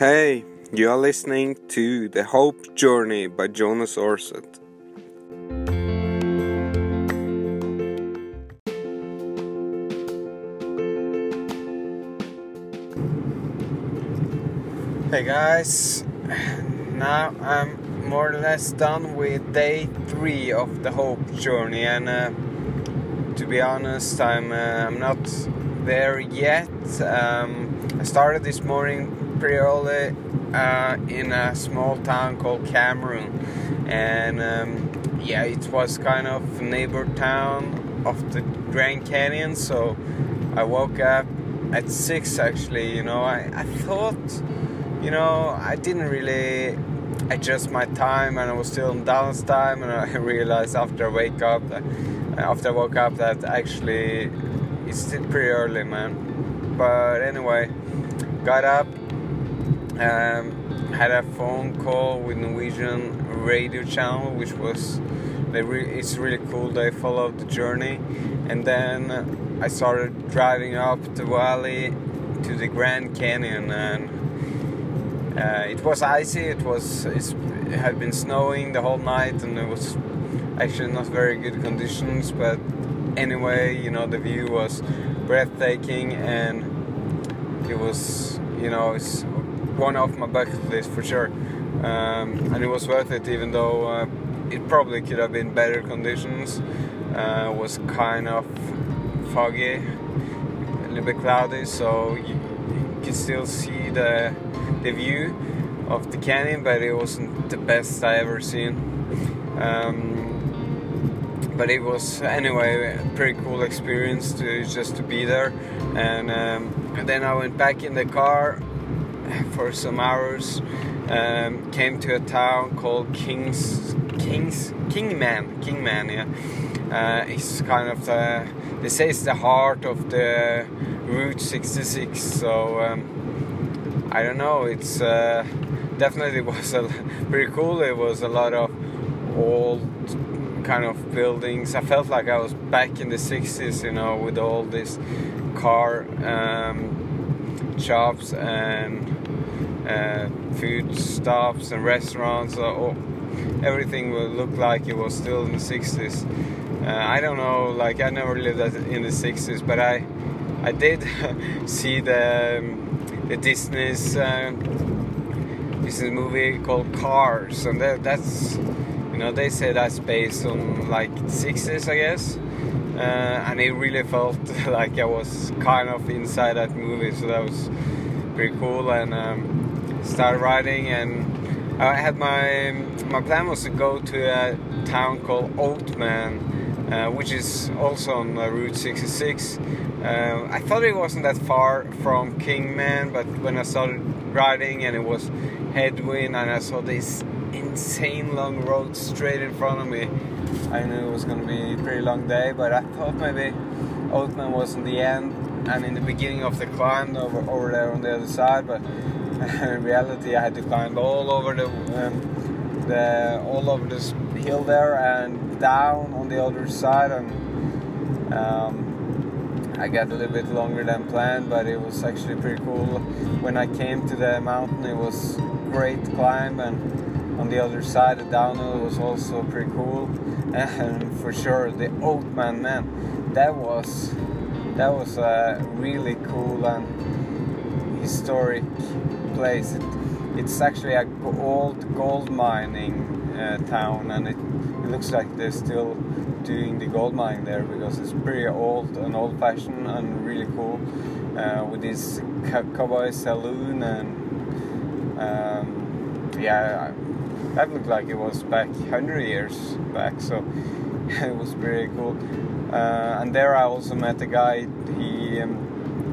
Hey, you are listening to The Hope Journey by Jonas Orset. Hey guys, now I'm more or less done with day three of the Hope Journey, and uh, to be honest, I'm uh, I'm not there yet. Um, I started this morning pretty early uh, in a small town called Cameron, and um, yeah, it was kind of neighbor town of the Grand Canyon. So I woke up at six. Actually, you know, I, I thought, you know, I didn't really adjust my time, and I was still in Dallas time, and I realized after I wake up, that, after I woke up, that actually it's still pretty early, man. But anyway, got up, um, had a phone call with Norwegian radio channel, which was re- it's really cool. They followed the journey, and then I started driving up the valley to the Grand Canyon, and uh, it was icy. It was it had been snowing the whole night, and it was actually not very good conditions. But anyway, you know the view was breathtaking, and it was you know it's one off my bucket list for sure. Um, and it was worth it, even though uh, it probably could have been better conditions. Uh, was kind of foggy, a little bit cloudy, so you, you could still see the the view of the canyon, but it wasn't the best I ever seen. Um, but it was anyway a pretty cool experience to just to be there, and, um, and then I went back in the car for some hours. Um, came to a town called Kings Kings Kingman Kingman. Yeah, uh, it's kind of the they say it's the heart of the Route 66. So um, I don't know. It's uh, definitely was a, pretty cool. It was a lot of old kind of buildings. I felt like I was back in the 60s, you know, with all these car um, shops and uh, food stops and restaurants. Uh, everything will look like it was still in the 60s. Uh, I don't know, like I never lived in the 60s, but I I did see the um, the Disney's uh, Disney movie called Cars, and that, that's you know they say that's based on like 60s, I guess. Uh, and it really felt like I was kind of inside that movie, so that was pretty cool. And um, started riding, and I had my my plan was to go to a town called Oatman, uh, which is also on uh, Route 66. Uh, I thought it wasn't that far from Kingman, but when I started riding and it was headwind and I saw this insane long road straight in front of me, I knew it was going to be a pretty long day. But I thought maybe Oatman was in the end and in the beginning of the climb over, over there on the other side, but in reality I had to climb all over the, um, the all over this hill there and down on the other side and um, I got a little bit longer than planned but it was actually pretty cool. When I came to the mountain it was great climb and on the other side the downhill was also pretty cool. And for sure the Oatman man that was that was a really cool and historic place. It, it's actually a old gold mining uh, town and it, it, looks like they're still doing the gold mining there because it's pretty old and old fashioned and really cool uh, with this cowboy saloon and um, yeah that looked like it was back 100 years back so it was pretty cool. Uh, and there I also met a guy he um,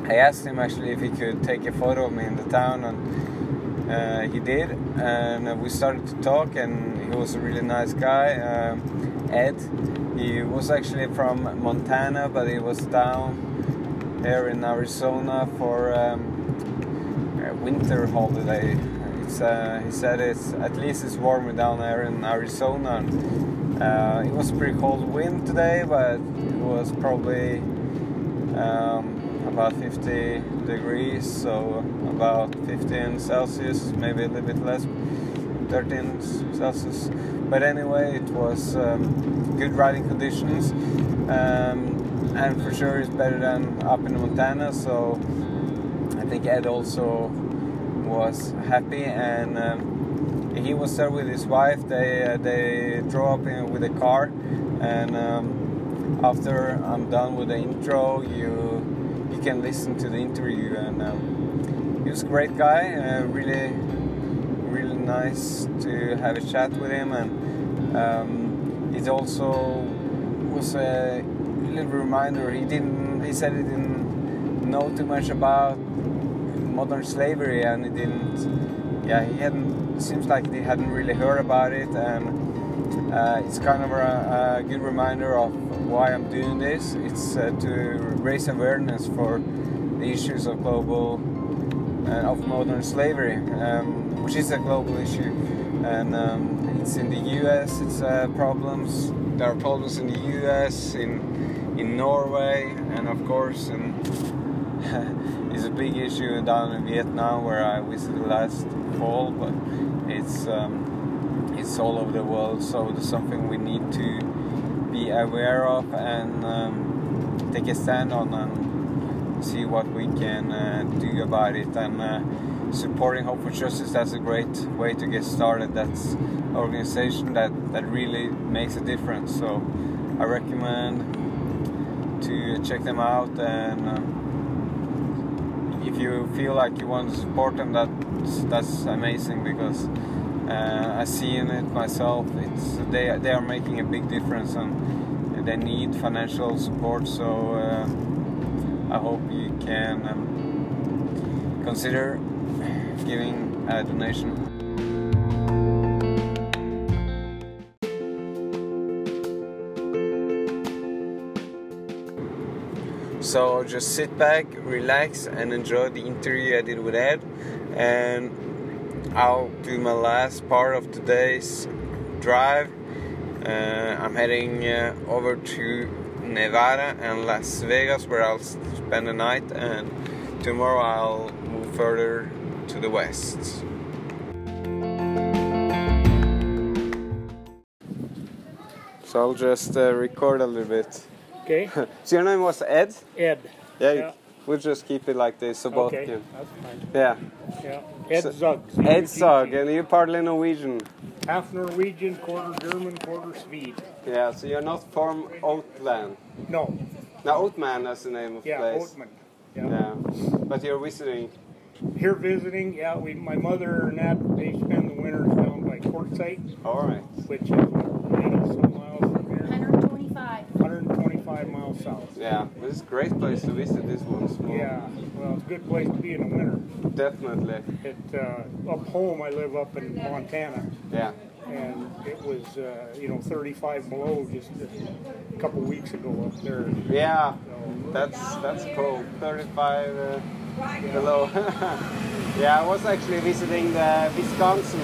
I asked him actually if he could take a photo of me in the town and uh, he did, and uh, we started to talk, and he was a really nice guy. Um, Ed, he was actually from Montana, but he was down here in Arizona for um, a winter holiday. Uh, he said it's at least it's warmer down there in Arizona. Uh, it was pretty cold wind today, but it was probably um, about 50 degrees, so about 15 Celsius, maybe a little bit less, 13 Celsius. But anyway, it was um, good riding conditions, um, and for sure it's better than up in Montana. So I think Ed also was happy, and um, he was there with his wife. They uh, they drove up in, with a car, and um, after I'm done with the intro, you you can listen to the interview. And um, he was a great guy, uh, really really nice to have a chat with him, and um, it also was a little reminder. He didn't. He said he didn't know too much about modern slavery, and he didn't. Yeah, he hadn't. Seems like he hadn't really heard about it, and uh, it's kind of a, a, good reminder of why I'm doing this. It's uh, to raise awareness for the issues of global uh, of modern slavery, um, which is a global issue, and um, it's in the U.S. It's uh, problems. There are problems in the U.S. in in Norway, and of course in is a big issue down in Vietnam where I visited last fall, but it's um, it's all over the world. So it's something we need to be aware of and um, take a stand on and see what we can uh, do about it. And uh, supporting Hope for Justice that's a great way to get started. That's an organization that that really makes a difference. So I recommend to check them out and. Um, if you feel like you want to support them, that's that's amazing because uh, I see in it myself. It's they they are making a big difference and they need financial support. So uh, I hope you can um, consider giving a donation. So just sit back, relax, and enjoy the interview I did with Ed. And I'll do my last part of today's drive. Uh, I'm heading uh, over to Nevada and Las Vegas where I'll spend the night, and tomorrow I'll move further to the west. So I'll just uh, record a little bit. Okay. so your name was Ed? Ed. Yeah, Yeah. We'll just keep it like this so both Okay, can. that's fine. Yeah. Yeah. Ed So- Zug. Ed Zog, and you're partly Norwegian. Half Norwegian, quarter German, quarter Swede. Yeah, so you're not from Oatland. No. Now Oatman that's the name of the Yeah, place. Oatman. Yeah. Yeah. But you're visiting. Here visiting. Yeah, we. My mother and that they spend the winters down by Quartzsite, Alright. which is what, 80 some miles from here. 125. 125 miles south. Yeah. But it's a great place to visit this one. Small. Yeah. Well, it's a good place to be in the winter. Definitely. It uh, up home. I live up in Montana. Yeah. and it was uh, you know 35 below just a couple weeks ago up there. Yeah. So, That's that's cool. 35 uh, below. yeah, I was actually visiting the Wisconsin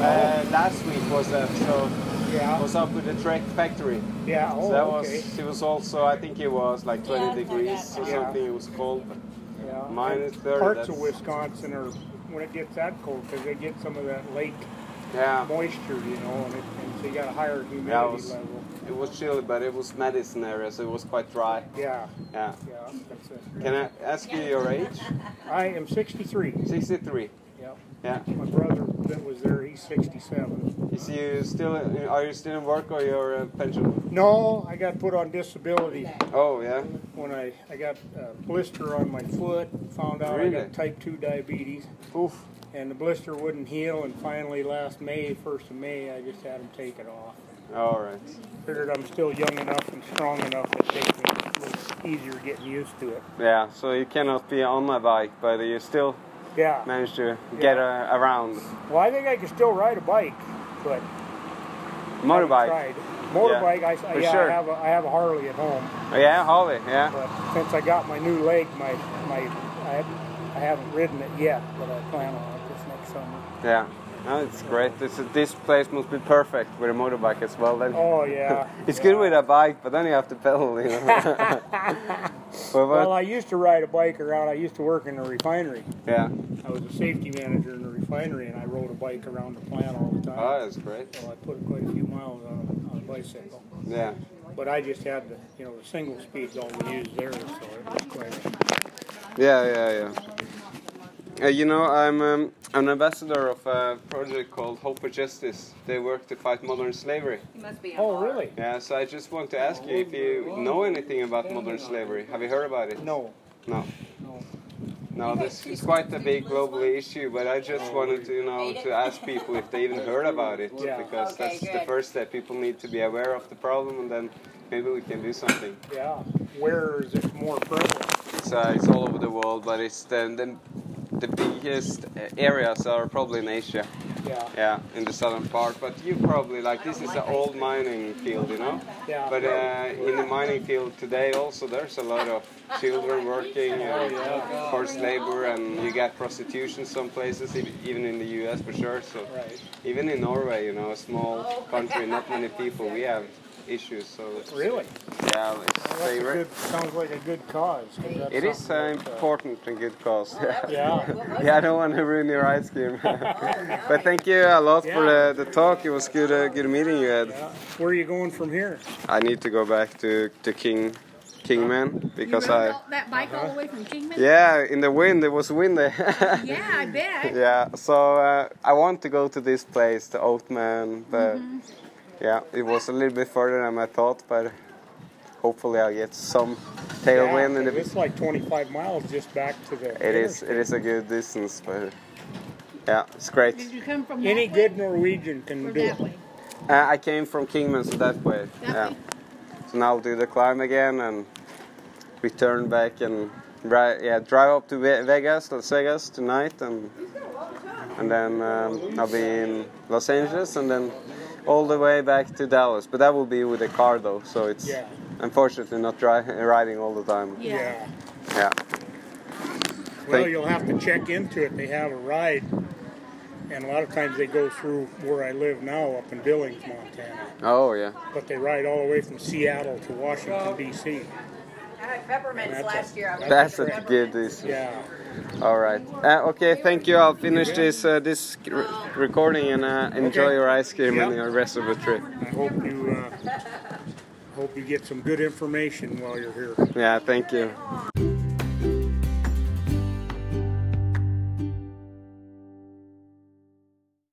uh, last week was that so yeah, was up with the Trek factory. yeah. So Oh, that was okay. it was also I think it was like 20 Yeah, degrees or yeah. something. It was cold. But Yeah. minus 30, Parts of Wisconsin are when it gets that cold because they get some of that lake yeah, moisture, you know, and, it, and so you got a higher humidity Yeah, it was- level. it was chilly, but it was Madison area, so it was quite dry. Yeah, Yeah. yeah. That's it. Can I ask you your age? I am 63. 63. Yeah. My brother that was there, he's 67. Is you still? Are you still in work or you're a pension? No, I got put on disability Oh yeah. when I, I got a blister on my foot, found out I Really? got type 2 diabetes, Oof. and the blister wouldn't heal, and finally last May, 1st of May, I just had them take it off. All right. Figured I'm still young enough and strong enough that me a little easier getting used to it. Yeah. So you cannot be on my bike, but you still Yeah. managed to get uh, around. Well, I think I can still ride a bike, but Motorbike. Motorbike, I, yeah, sure. I have a, I have a Harley at home, Oh, yeah, Harley. Yeah. but since I got my new leg, my my I haven't, I haven't ridden it yet, but I plan on it this next summer. Yeah. No, it's great. This, this place must be perfect with a motorbike as well. Then Oh yeah. it's good with a bike, but then you have to pedal. You know. well, Well. I used to ride a bike around. I used to work in a refinery. yeah. I was a safety manager in the refinery, and I rode a bike around the plant all the time. Oh, that's great. So I put quite a few miles on, on a bicycle. Yeah. But I just had the, you know, the single speed's all we used there, so it was quite. Yeah, yeah, yeah. Uh, you know, I'm um, an ambassador of a project called Hope for Justice. They work to fight modern slavery. You must be. Oh, really? Yeah, so I just want to ask you if you know anything about modern slavery. Have you heard about it? No, No. no. No, this is quite a big global issue, but I just wanted to, you know, to ask people if they even heard about it, Yeah. because Okay, that's the first step. People need to be aware of the problem, and then maybe we can do something. Yeah. Where is it more prevalent? It's uh, it's all over the world, but it's the the, the biggest uh, areas are probably in Asia. Yeah. Yeah, in the southern part. But you probably like this is an old mining field, you know. Yeah. But uh, in the mining field today, also there's a lot of children working, uh, forced labor, and you get prostitution some places, even in the U.S. for sure. So Right. even in Norway, you know, a small country, not many people, we have issues. So it's, Really? yeah, it's, Well, that's a good. Sounds like a good cause. 'cause that's it is something uh, that, uh, important and good cause. Yeah. yeah, I don't want to ruin your ice cream. but thank you a lot for the, the talk. It was good, uh, good meeting you Ed. Yeah. Where are you going from here? I need to go back to, to King Kingman because you I all- that bike all the way from Kingman? yeah in the wind there was wind there. Yeah, I bet. yeah, so uh, I want to go to this place, the Oatman, but Mm-hmm. Yeah, it was a little bit further than I thought, but hopefully I'll get some tailwind in Yeah, it's like 25 miles just back to the. It is it is a good distance, but yeah, it's great. Did you come from that Any way good Norwegian can or do that it. way? Uh, I came from Kingman, so that way. That yeah. way? So now I'll do the climb again and return back and ri yeah drive up to Vegas, Las Vegas tonight, and and then um, I'll be in Los Angeles and then all the way back to Dallas. But that will be with a car though, so it's Yeah. unfortunately not dri- riding all the time. Yeah. Yeah. Yeah. Well, Thank- you'll have to check into it. They have a ride, and a lot of times they go through where I live now, up in Billings, Montana. Oh yeah. But they ride all the way from Seattle to Washington D.C. I had peppermints That's a- last year. I That's a good peppermints. Yeah. All right. Uh, okay. Thank you. I'll finish this uh, this re- recording and uh, enjoy Okay. your ice cream and the rest of the trip. I hope you uh, hope you get some good information while you're here. Yeah. Thank you.